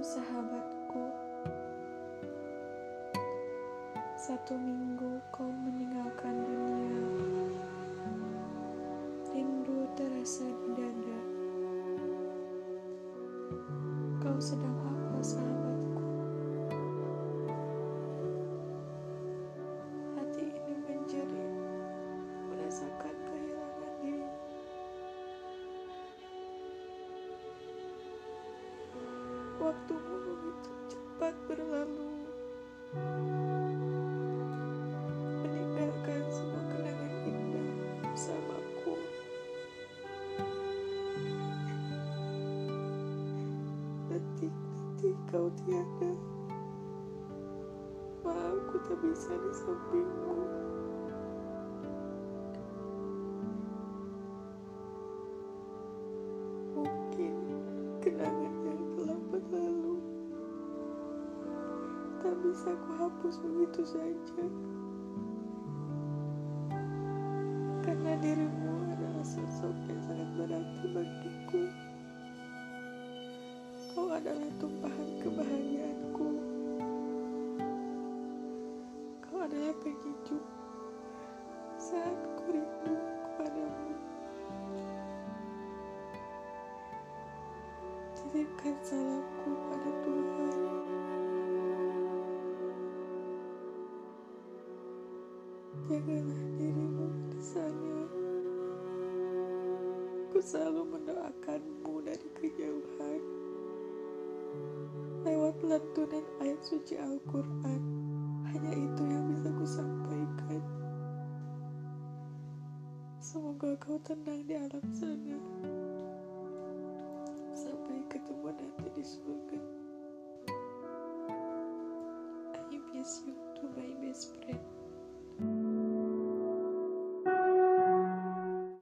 Sahabatku. Satu minggu kau meninggalkan dunia. Rindu terasa di dada. Kau sedang apa sahabat? Waktumu begitu cepat berlalu. Meninggalkan semua kenangan indah bersamaku. Detik-detik kau tiada. Maaf ku tak bisa di sampingmu. Mungkin kenangan tak bisa ku hapus begitu saja. Karena dirimu adalah sosok yang sangat berarti bagiku. Kau adalah tumpahan kebahagiaanku. Kau adalah penyejuk saat ku rindu kepadamu. Titipkan salamku pada Tuhan. Jagalah dirimu di sana. Ku selalu mendoakanmu dari kejauhan. Lewat lantunan ayat suci Al-Quran, hanya itu yang bisa ku sampaikan. Semoga kau tenang di alam sana. Sampai ketemu nanti di surga. I miss you.